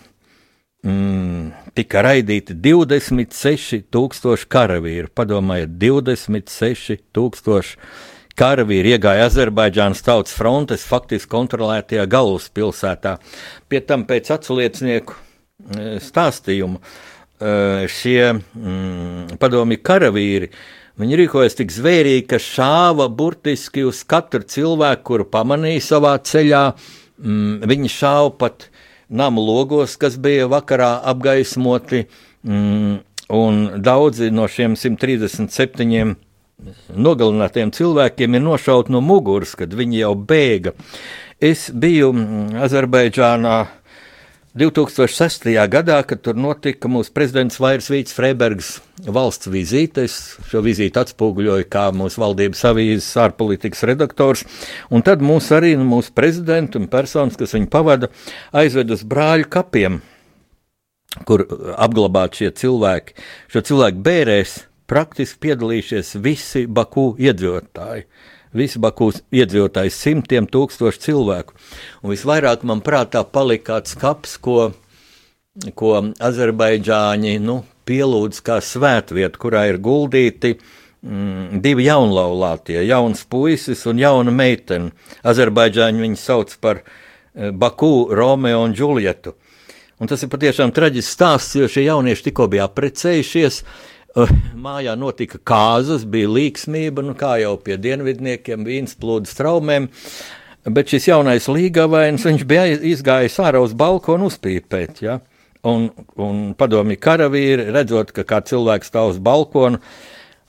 mm, tika raidīti 26,000 karavīri. Padomājiet, 26,000 karavīri iegāja Azerbaidžānas tautas frontes faktiski kontrolētajā galvaspilsētā. Pie tam pēc atsliecinieku e, stāstījumu e, šie mm, padomju karavīri. Viņi rīkojas tik zvērīgi, ka šāva burtiski uz katru cilvēku, kuru pamanīja savā ceļā. Mm, viņi šāva pat namu logos, kas bija vakarā apgaismoti, mm, un daudzi no šiem 137 nogalinātiem cilvēkiem ir nošauti no muguras, kad viņi jau bēga. Es biju mm, Azerbaidžānā 2006. gadā, kad tur notika mūsu prezidents Vairs Vīts Freibergs valsts vizīte. Es šo vizīti atspoguļoju kā mūsu valdības avīzes ārpolitikas redaktors, un tad mūs arī, nu, mūsu prezidentu un personas, kas viņu pavada, aizved uz brāļu kapiem, kur apglabāt šie cilvēki. Šo cilvēku bērēs praktiski piedalījušies visi Baku iedzīvotāji. Visi Baku iedzīvotāji, simtiem tūkstoši cilvēku. Un visvairāk man prātā palika kāds kaps, ko, ko Azerbaidžāņi nu, pielūdz kā svētvietu, kurā ir guldīti mm, divi jaunlaulātie, jauns puisis un jauna meitene. Azerbaidžāņi viņu sauc par eh, Baku, Romeo un Džulietu. Un tas ir patiešām traģisks stāsts, jo šie jaunieši tikko bija apprecējušies, Mājā notika kāzas, bija līksmība, nu, kā jau pie dienvidniekiem, vīns plūdu straumēm. Bet šis jaunais līgavains, viņš bija izgājis ārā uz balkonu uzpīpēt. Ja? Un, un padomju karavīri, redzot, ka kā cilvēks stāv uz balkonu,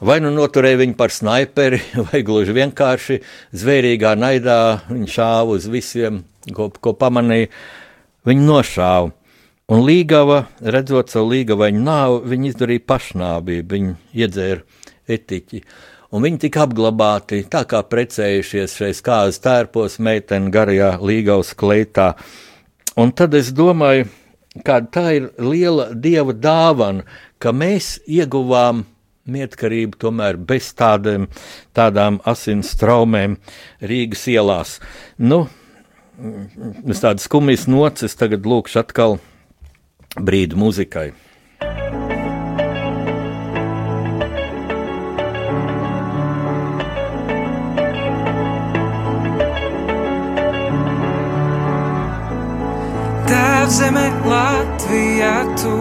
vai nu noturēja viņu par snaiperi, vai gluži vienkārši zvērīgā naidā viņš šāva uz visiem, ko, ko pamanīja. Viņu nošāva. Un Līgava, redzot savu līgavaņu nāvi, viņi izdarīja pašnāvību, viņi iedzēra etiķi. Un viņi tika apglabāti tā kā precējušies šeit kāzas tērpos, meitene garajā līgavas kleitā. Un tad es domāju, ka tā ir liela dieva dāvana, ka mēs ieguvām mietkarību tomēr bez tādiem, tādām asins traumēm Rīgas ielās. Nu, es tādas skumjas nocis tagad lūkšu atkal brīdi muzikai. Tēvzeme Latvijā tu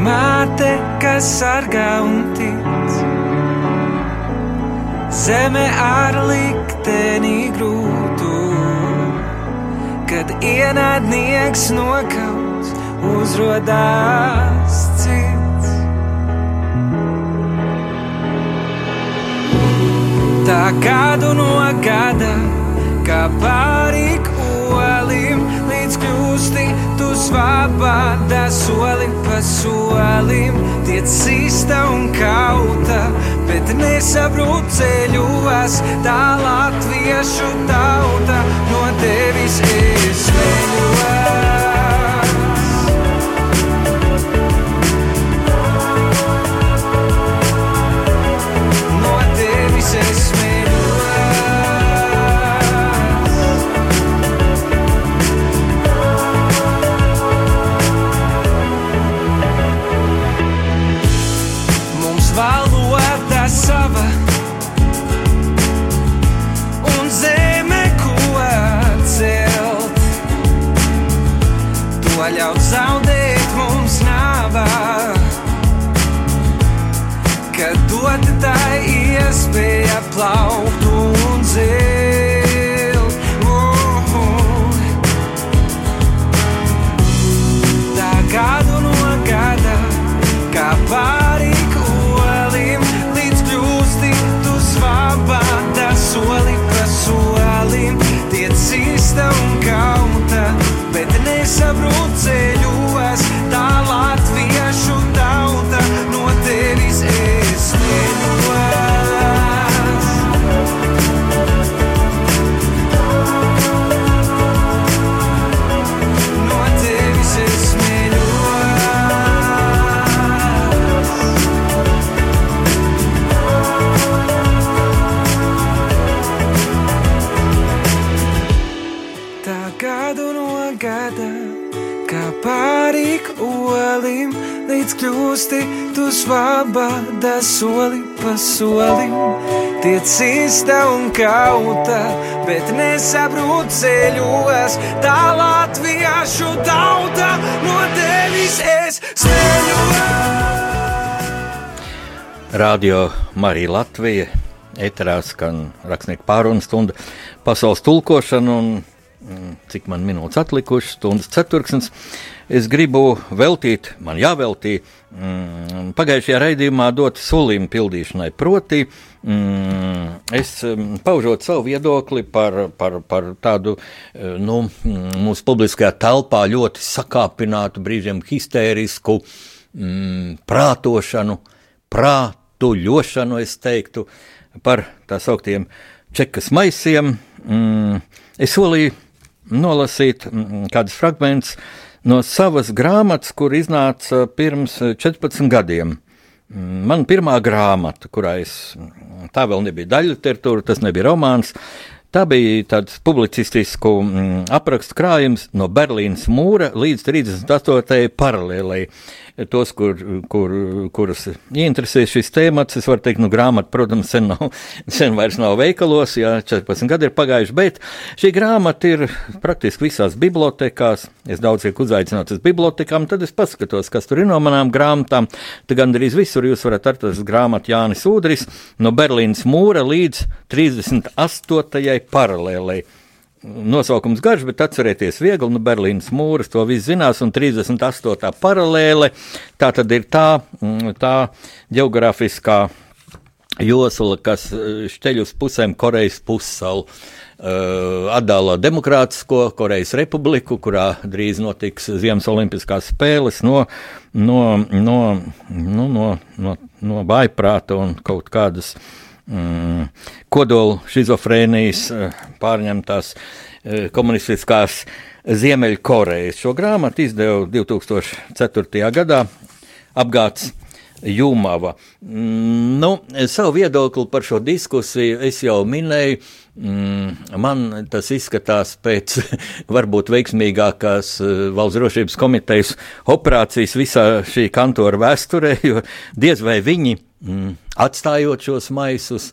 Māte, kas sargā un tic Zeme ar likteni grūtu kad ienaidnieks nokauts, uzrādās cits. Tā kādu no gada, kā pārīk olim, līdz kļūsti tu svabādā soli pa solim, tiec sista un kauta bet nesaprot ceļos. Tā latviešu tauta no tevis iespēja plaukt un zilt. Uh -huh. Tā gadu no gada, kā pāri kolim, līdz kļūsti tu svabāta soli pa solim, tiec īsta un kauta, bet nesabrucēļ. Tiec īsta un kauta, bet nesaprot ceļos. Tā latviešu tauta no tevis es smēļos. Radio Marija Latvija, eterā skan rakstnieku pārunu stunda pasaules tulkošana un mm, cik man minūtes atlikušas, stundas ceturksnis. Es gribu veltīt, man jāveltī mm, pagājušajā raidījumā dot solījumu pildīšanai. Proti, mm, es mm, paužot savu viedokli par, par, par tādu eh, nu, mm, mūsu publiskajā telpā ļoti sakāpinātu, brīžiem histērisku mm, prātošanu, prātuļošanu, es teiktu, par tā sauktiem čekas maisiem. Mm, es solīju nolasīt mm, kādus fragmentus no savas grāmatas, kur iznāca pirms 14 gadiem. Mm, man pirmā grāmata, kurā es tā vēl nebija daļa literatūra, tas nebija romāns. Tā bija tāds publicistisku mm, aprakstu krājums no Berlīnas mūra līdz 38. paralēlēji tos, kur, kur, kurus interesē šis tēmats. Es varu teikt, nu, grāmata, protams, sen, nav, sen vairs nav veikalos, jā, 14 gadi ir pagājuši, bet šī grāmata ir praktiski visās bibliotekās. Es daudz tiek uzaicināts uz bibliotekām, tad es paskatos, kas tur ir no manām grāmatām. Tad gandrīz visur jūs varat atrast grāmatu Jānis Udris no Berlīnas mūra līdz 38. paralēlei. Nosaukums garš, bet atcerieties, viegli, nu, Berlīnas mūris, to viss zinās, un 38. paralēle. Tā tad ir tā, mm, tā geogrāfiskā josla, kas eh, šķeļ uz pusēm Korejas pussalu. Uh, atdala Demokrātisko Korejas republiku, kurā drīz notiks Ziemas Olimpiskās spēles no, no, no, nu, no, no, no vājprāta un kaut kādas uh, mm, kodola šizofrēnijas eh, pārņemtās eh, komunistiskās Ziemeļkorejas. Šo grāmatu izdeva 2004. gadā apgāds. Jumava. Mm, nu, savu viedokli par šo diskusiju es jau minēju. Mm, man tas izskatās pēc varbūt veiksmīgākās eh, valsts drošības komitejas operācijas visā šī kantora vēsturē, jo diez vai viņi mm, atstājot šos maisus,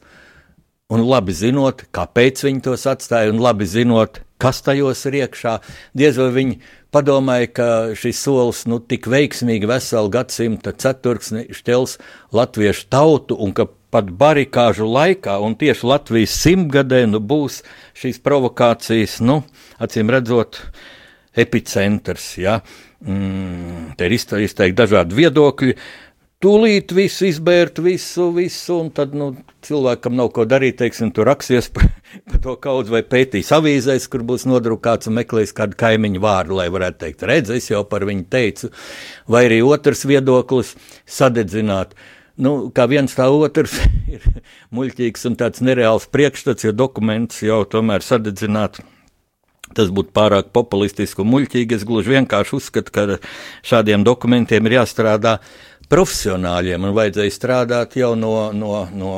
un labi zinot, kāpēc viņi tos atstāja, un labi zinot, kas tajos ir iekšā, diez vai viņi padomāja, ka šis solis nu, tik veiksmīgi veselu gadsimta ceturksni šķels latviešu tautu, un ka pat barikāžu laikā, un tieši Latvijas simtgadē, nu, būs šīs provokācijas, nu, acīm redzot, epicentrs. Ja? Mm, te ir izteikti dažādi viedokļi. Uh, Tūlīt visu izbērt, visu, visu, un tad nu, cilvēkam nav ko darīt, teiksim, tur raksies par pa to kaut vai pētīs avīzēs, kur būs nodrukāts un meklējis kādu kaimiņu vārdu, lai varētu teikt, redz, es jau par viņu teicu, vai arī otrs viedoklis sadedzināt. Nu, kā viens tā otrs ir muļķīgs un tāds nereāls priekšstats, jo dokuments jau tomēr sadedzināt. Tas būtu pārāk populistiski un muļķīgi. Es gluži vienkārši uzskatu, ka šādiem dokumentiem ir jāstrādā profesionāļiem un vajadzēja strādāt jau no, no, no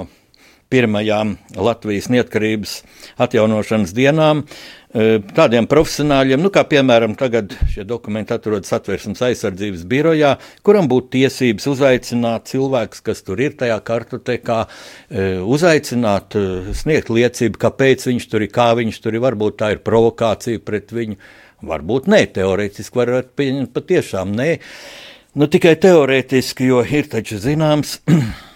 pirmajām Latvijas neatkarības atjaunošanas dienām. E, tādiem profesionāļiem, nu, kā piemēram, tagad šie dokumenti atrodas Satversmes aizsardzības birojā, kuram būtu tiesības uzaicināt cilvēkus, kas tur ir tajā kartotekā, e, uzaicināt, e, sniegt liecību, kāpēc viņš tur ir, kā viņš tur ir, varbūt tā ir provokācija pret viņu, varbūt nē, teorētiski varētu pieņemt patiešām nē. Nu, tikai teorētiski, jo ir taču zināms.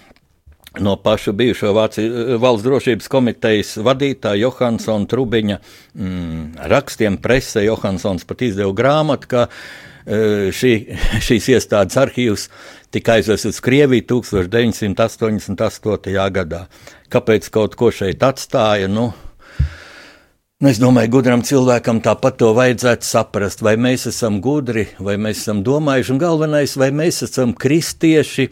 No paša bijušo Vācijas valsts drošības komitejas vadītāja Johansona Trubiņa mm, rakstiem presē Johansons pat izdeva grāmatu, ka e, šī, šīs iestādes arhīvs tika aizvests uz Krieviju 1988. gadā. Kāpēc kaut ko šeit atstāja? Nu, Nu, es domāju, gudram cilvēkam tāpat to vajadzētu saprast, vai mēs esam gudri, vai mēs esam domājuši, un galvenais, vai mēs esam kristieši,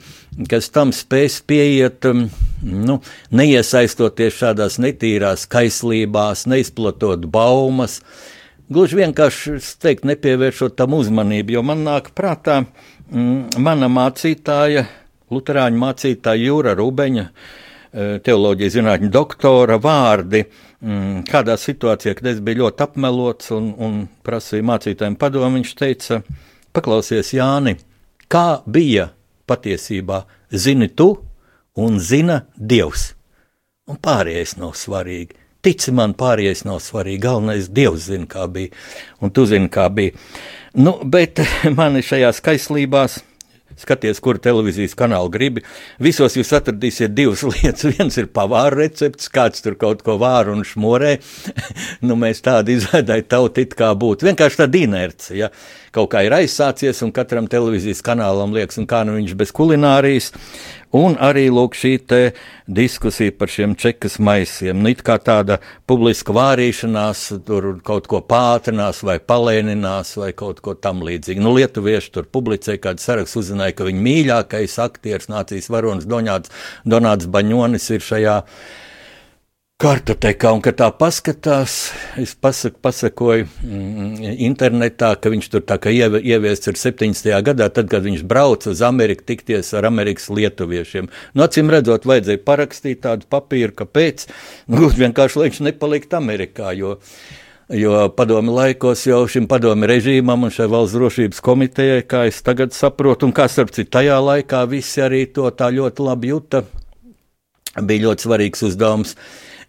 kas tam spēs pieiet, um, nu, neiesaistoties šādās netīrās kaislībās, neizplatot baumas. Gluži vienkārši, es teiktu, nepievēršot tam uzmanību, jo man nāk prātā mm, mana mācītāja, Lutāņu mācītāja Jūra Rubeņa, teoloģijas zinātņu doktora vārdi mm, kādā situācijā, kad es biju ļoti apmelots un, un prasīju mācītājiem padomu, viņš teica, paklausies, Jāni, kā bija patiesībā zini tu un zina Dievs. Un pārējais nav svarīgi. Tici man, pārējais nav svarīgi. Galvenais Dievs zina, kā bija, un tu zini, kā bija. Nu, bet man šajās skaistlībās Skaties, kur televīzijas kanālu gribi. Visos jūs atradīsiet divas lietas. Viens ir pavāra recepts, kāds tur kaut ko vāra un šmorē. nu, mēs tādu izveidojam tautu, it kā būtu. Vienkārši tāda inerce. Ja? Kaut kā ir aizsācies, un katram televīzijas kanālam liekas, un kā nu viņš bez kulinārijas. Un arī lūk, šī diskusija par šiem čekas maisiem. Nu, it kā tāda publiska vārīšanās, tur kaut ko pātrinās vai palēninās vai kaut ko tam līdzīgu. Nu, lietuvieši tur publicēja kādu sarakstu, uzzināja, ka viņa mīļākais aktieris, nācijas varonis Doņāts, Donāts Baņonis ir šajā kartotekā, un kad tā paskatās, es pasaku, pasakoju mm, internetā, ka viņš tur tā kā ieviests ir 70. gadā, tad, kad viņš brauca uz Ameriku tikties ar Amerikas lietuviešiem. Nu, acīm redzot, vajadzēja parakstīt tādu papīru, kāpēc, nu, vienkārši, lai viņš nepalikt Amerikā, jo, jo padomi laikos jau šim padomi režīmam un šai valsts drošības komitejai, kā es tagad saprotu, un kā starp citu tajā laikā visi arī to tā ļoti labi juta, bija ļoti svarīgs uzdevums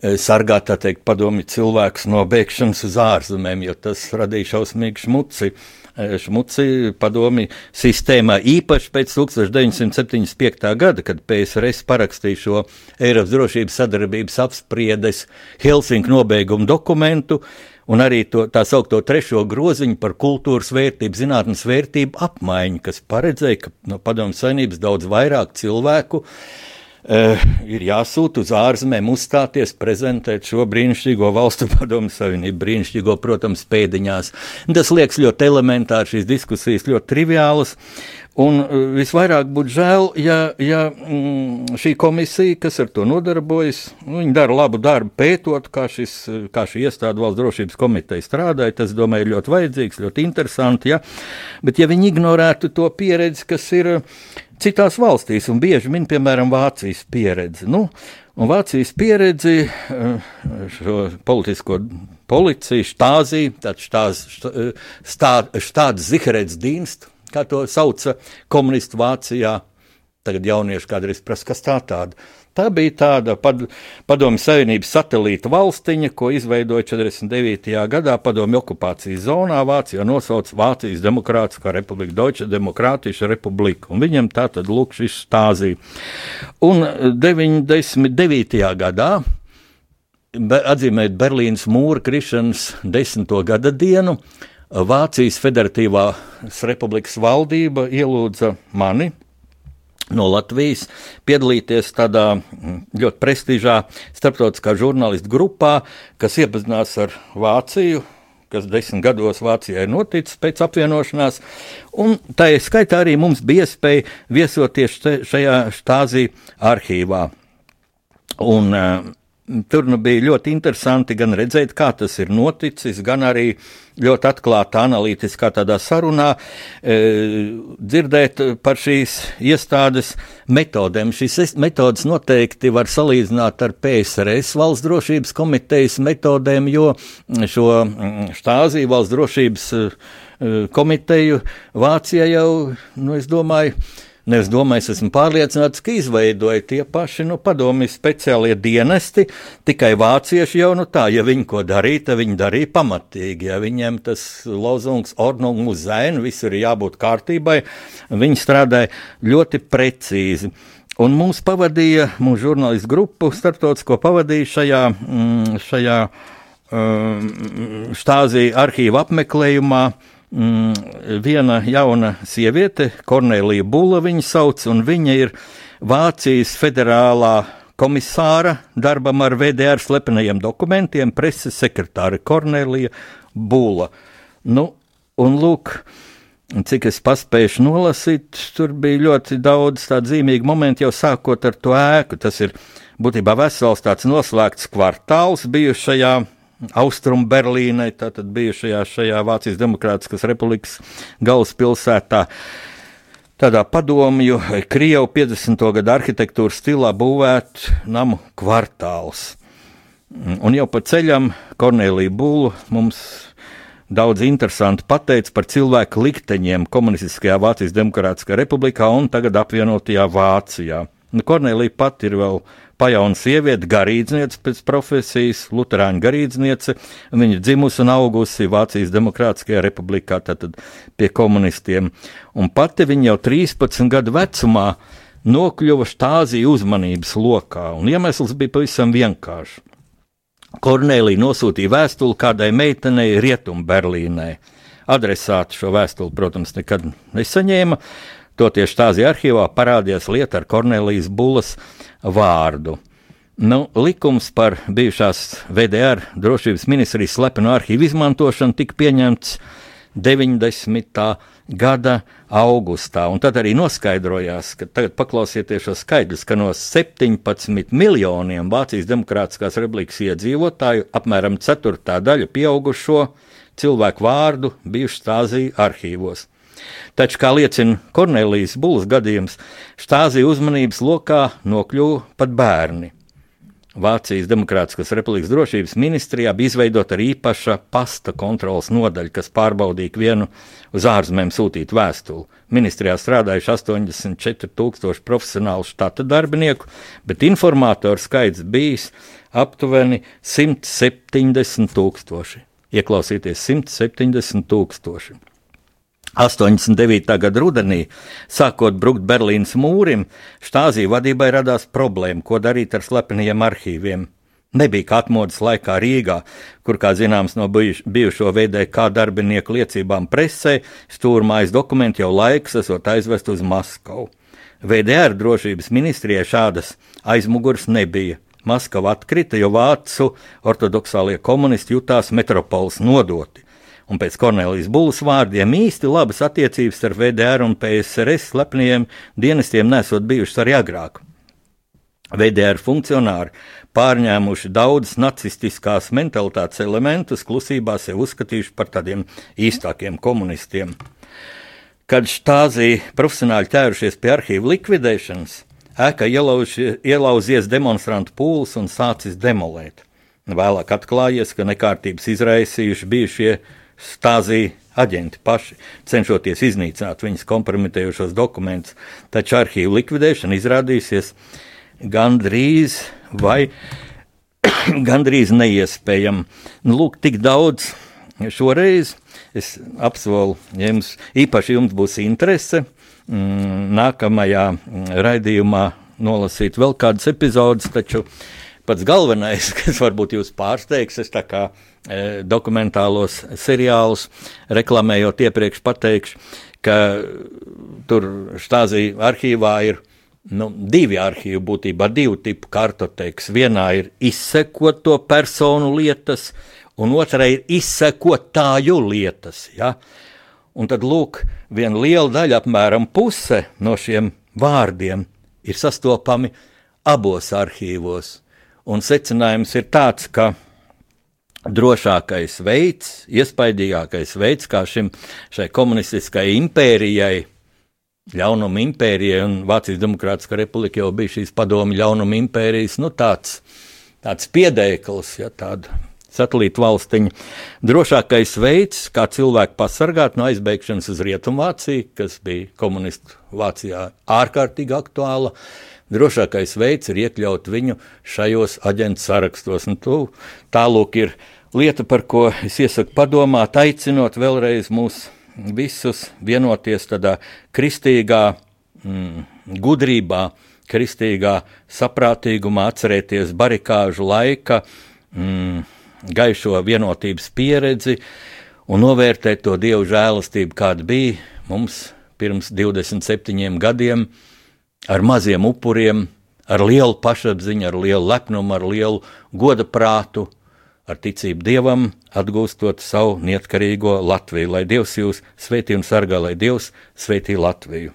sargāt, tā teikt, padomi cilvēkus no bēgšanas uz ārzemēm, jo tas radīja šausmīgu šmuci. Eh, šmuci padomi sistēmā īpaši pēc 1975. gada, kad PSRS parakstīja šo Eiropas drošības sadarbības apspriedes Helsinku nobeigumu dokumentu, un arī to tā saucamo trešo groziņu par kultūras vērtību, zinātnes vērtību apmaiņu, kas paredzēja, ka no padomju saimnības daudz vairāk cilvēku Uh, ir jāsūta uz ārzemēm, uzstāties, prezentēt šo brīnišķīgo valstu padomu savienību, brīnišķīgo, protams, pēdiņās. Tas liekas ļoti elementāri, šīs diskusijas ļoti triviālas. Un uh, visvairāk būtu žēl, ja, ja mm, šī komisija, kas ar to nodarbojas, nu, dara labu darbu pētot, kā, šis, kā šī iestāde valsts drošības komiteja strādāja. Tas, domāju, ir ļoti vajadzīgs, ļoti interesanti. Ja? Bet ja viņi ignorētu to pieredzi, kas ir citās valstīs, un bieži min, piemēram, Vācijas pieredzi. Nu, un Vācijas pieredzi šo politisko policiju, štāzī, tātad štāz, štā, štāds ziherēts dienstu, kā to sauca komunistu Vācijā. Tagad jaunieši kādreiz prasa, kas tā tāda. Tā bija tāda pad, padomju savienības satelīta valstiņa, ko izveidoja 49. gadā padomju okupācijas zonā. Vācijā nosauca Vācijas Demokrātiskā republika, Deutsche Demokrātische republika. Un viņam tā tad lūk šis stāzī. Un 99. gadā atzīmēt Berlīnas mūra krišanas desmito gada dienu. Vācijas Federatīvās Republikas valdība ielūdza mani, no Latvijas piedalīties tādā ļoti prestižā starptautiskā žurnālistu grupā, kas iepazinās ar Vāciju. Kas desmit gados Vācijā ir noticis pēc apvienošanās, tā ir skaitā arī mums bija iespēja viesoties šajā štāzī arhīvā. Un, uh, Tur nu bija ļoti interesanti gan redzēt, kā tas ir noticis, gan arī ļoti atklātā, analītiskā tādā sarunā e, dzirdēt par šīs iestādes metodēm. Šīs metodas noteikti var salīdzināt ar PSRS valsts drošības komitejas metodēm, jo šo mm, štāziju valsts drošības e, komiteju Vācija jau, nu, es domāju, Nevis domāju, es esmu pārliecināts, ka izveidoja tie paši nu, padomju speciālie dienesti, tikai vācieši jau nu tā, ja viņi ko darīja, tad viņi darīja pamatīgi. Ja viņiem tas lozungs, uz zēnu, visur ir jābūt kārtībai, viņi strādāja ļoti precīzi. Un mums pavadīja, mūsu žurnālistu grupu starptautisko pavadīja šajā, mm, šajā um, štāzī arhīva apmeklējumā mm, viena jauna sieviete, Kornelija Bula viņa sauc, un viņa ir Vācijas federālā komisāra darbam ar VDR slepenajiem dokumentiem, preses sekretāra Kornelija Bula. Nu, un lūk, cik es paspēju nolasīt, tur bija ļoti daudz tādu zīmīgu momentu, jau sākot ar to ēku. Tas ir būtībā vesels tāds noslēgts kvartāls bijušajā Austrum Berlīnai, tātad bijušajā šajā Vācijas Demokrātiskās republikas galvaspilsētā. Tādā padomju, Krievu 50. gada arhitektūras stilā būvēt namu kvartāls. Un jau pa ceļam Kornelija Būlu mums daudz interesanti pateicis par cilvēku likteņiem komunistiskajā Vācijas Demokrātiskajā republikā un tagad apvienotajā Vācijā. Nu, Kornelija pat ir vēl pajauna sieviete, garīdzniece pēc profesijas, luterāņu garīdzniece. Viņa dzimusi un augusi Vācijas Demokrātiskajā republikā, tātad pie komunistiem. Un pati viņa jau 13 gadu vecumā nokļuva štāzija uzmanības lokā, un iemesls bija pavisam vienkāršs. Kornelija nosūtīja vēstuli kādai meitenei Rietumberlīnē. Adresāti šo vēstuli, protams, nekad nesaņēma. Toties stāzija arhīvā parādījās lieta ar Kornelijas bulas vārdu. Nu, likums par bijušās VDR drošības ministrijas slepenu arhīvu izmantošanu tika pieņemts 90. gada augustā. Un tad arī noskaidrojās, ka tagad paklausieties šo skaidrus, ka no 17 miljoniem Vācijas Demokrātiskās republikas iedzīvotāju apmēram ceturtā daļa pieaugušo cilvēku vārdu bijuši stāzīja arhīvos. Taču, kā liecina Kornelijas Bulas gadījums, stāzīja uzmanības lokā nokļuva pat bērni. Vācijas Demokrātiskās republikas drošības ministrijā bija izveidota arī īpaša pasta kontrolas nodaļa, kas pārbaudīja vienu uz ārzemēm sūtītu vēstuli. Ministrijā strādājuši 84,000 profesionālu štata darbinieku, bet informātoru skaits bijis aptuveni 170,000. Ieklausieties, 170,000. 89. gada rudenī, sākot brukt Berlīnas mūrim, štāzija vadībai radās problēma, ko darīt ar slepeniem arhīviem. Nebija kā atmodas laikā Rīgā, kur, kā zināms, no bijušo VDK darbinieku liecībām presē, stūrmājas dokumenti jau laiks esot aizvest uz Maskavu. VDR drošības ministrijai šādas aizmugures nebija. Maskava atkrita, jo vācu ortodoksālie komunisti jutās metropoles nodoti un pēc Kornelijas Bulas vārdiem īsti labas attiecības ar VDR un PSRS slepniem dienestiem nesot bijušas arī agrāk. VDR funkcionāri pārņēmuši daudzus nacistiskās mentalitātes elementus, klusībā sev uzskatījuši par tādiem īstākiem komunistiem. Kad štāzī profesionāļi ķērušies pie arhīvu likvidēšanas, ēka ielauži, ielauzies demonstrantu pūlis un sācis demolēt. Vēlāk atklājies, ka nekārtības izraisījuši bijušie stāzīja aģenti paši, cenšoties iznīcināt viņas kompromitējušos dokumentus, taču arhīvu likvidēšana izrādīsies gandrīz vai gandrīz neiespējama. Nu, lūk, tik daudz šoreiz. Es apsolu, jums īpaši jums būs interese mm, nākamajā mm, raidījumā nolasīt vēl kādas epizodes, taču pats galvenais, kas varbūt jūs pārsteigs, es tā kā E, dokumentālos seriālus, reklamējot iepriekš pateikšu, ka tur stāzī arhīvā ir nu, divi arhīvi būtībā, divu tipu kartoteiks. Vienā ir izsekoto personu lietas, un otrā ir izsekotāju lietas. Ja? Un tad lūk, viena liela daļa, apmēram puse no šiem vārdiem ir sastopami abos arhīvos. Un secinājums ir tāds, ka drošākais veids, iespaidīgākais veids, kā šim, šai komunistiskajai impērijai, ļaunuma impērijai, un Vācijas Demokrātiskā republika jau bija šīs padomu ļaunuma impērijas, nu tāds, tāds piedēklis, ja tāda satelīta valstiņa. Drošākais veids, kā cilvēku pasargāt no aizbēgšanas uz Rietumvāciju, kas bija komunistu Vācijā ārkārtīgi aktuāla, drošākais veids ir iekļaut viņu šajos aģentu sarakstos. Un tu, tālūk ir lieta, par ko es iesaku padomāt, aicinot vēlreiz mūs visus vienoties tādā kristīgā mm, gudrībā, kristīgā saprātīgumā, atcerēties barikāžu laika, mm, gaišo vienotības pieredzi un novērtēt to dievu žēlastību, kāda bija mums pirms 27 gadiem, ar maziem upuriem, ar lielu pašapziņu, ar lielu lepnumu, ar lielu goda prātu ar ticību Dievam, atgūstot savu neatkarīgo Latviju. Lai Dievs jūs svētī un sargā, lai Dievs svētī Latviju.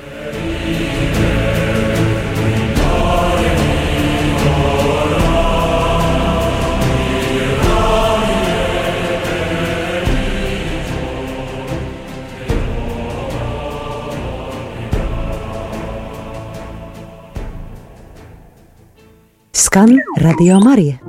Skan Radio Marija.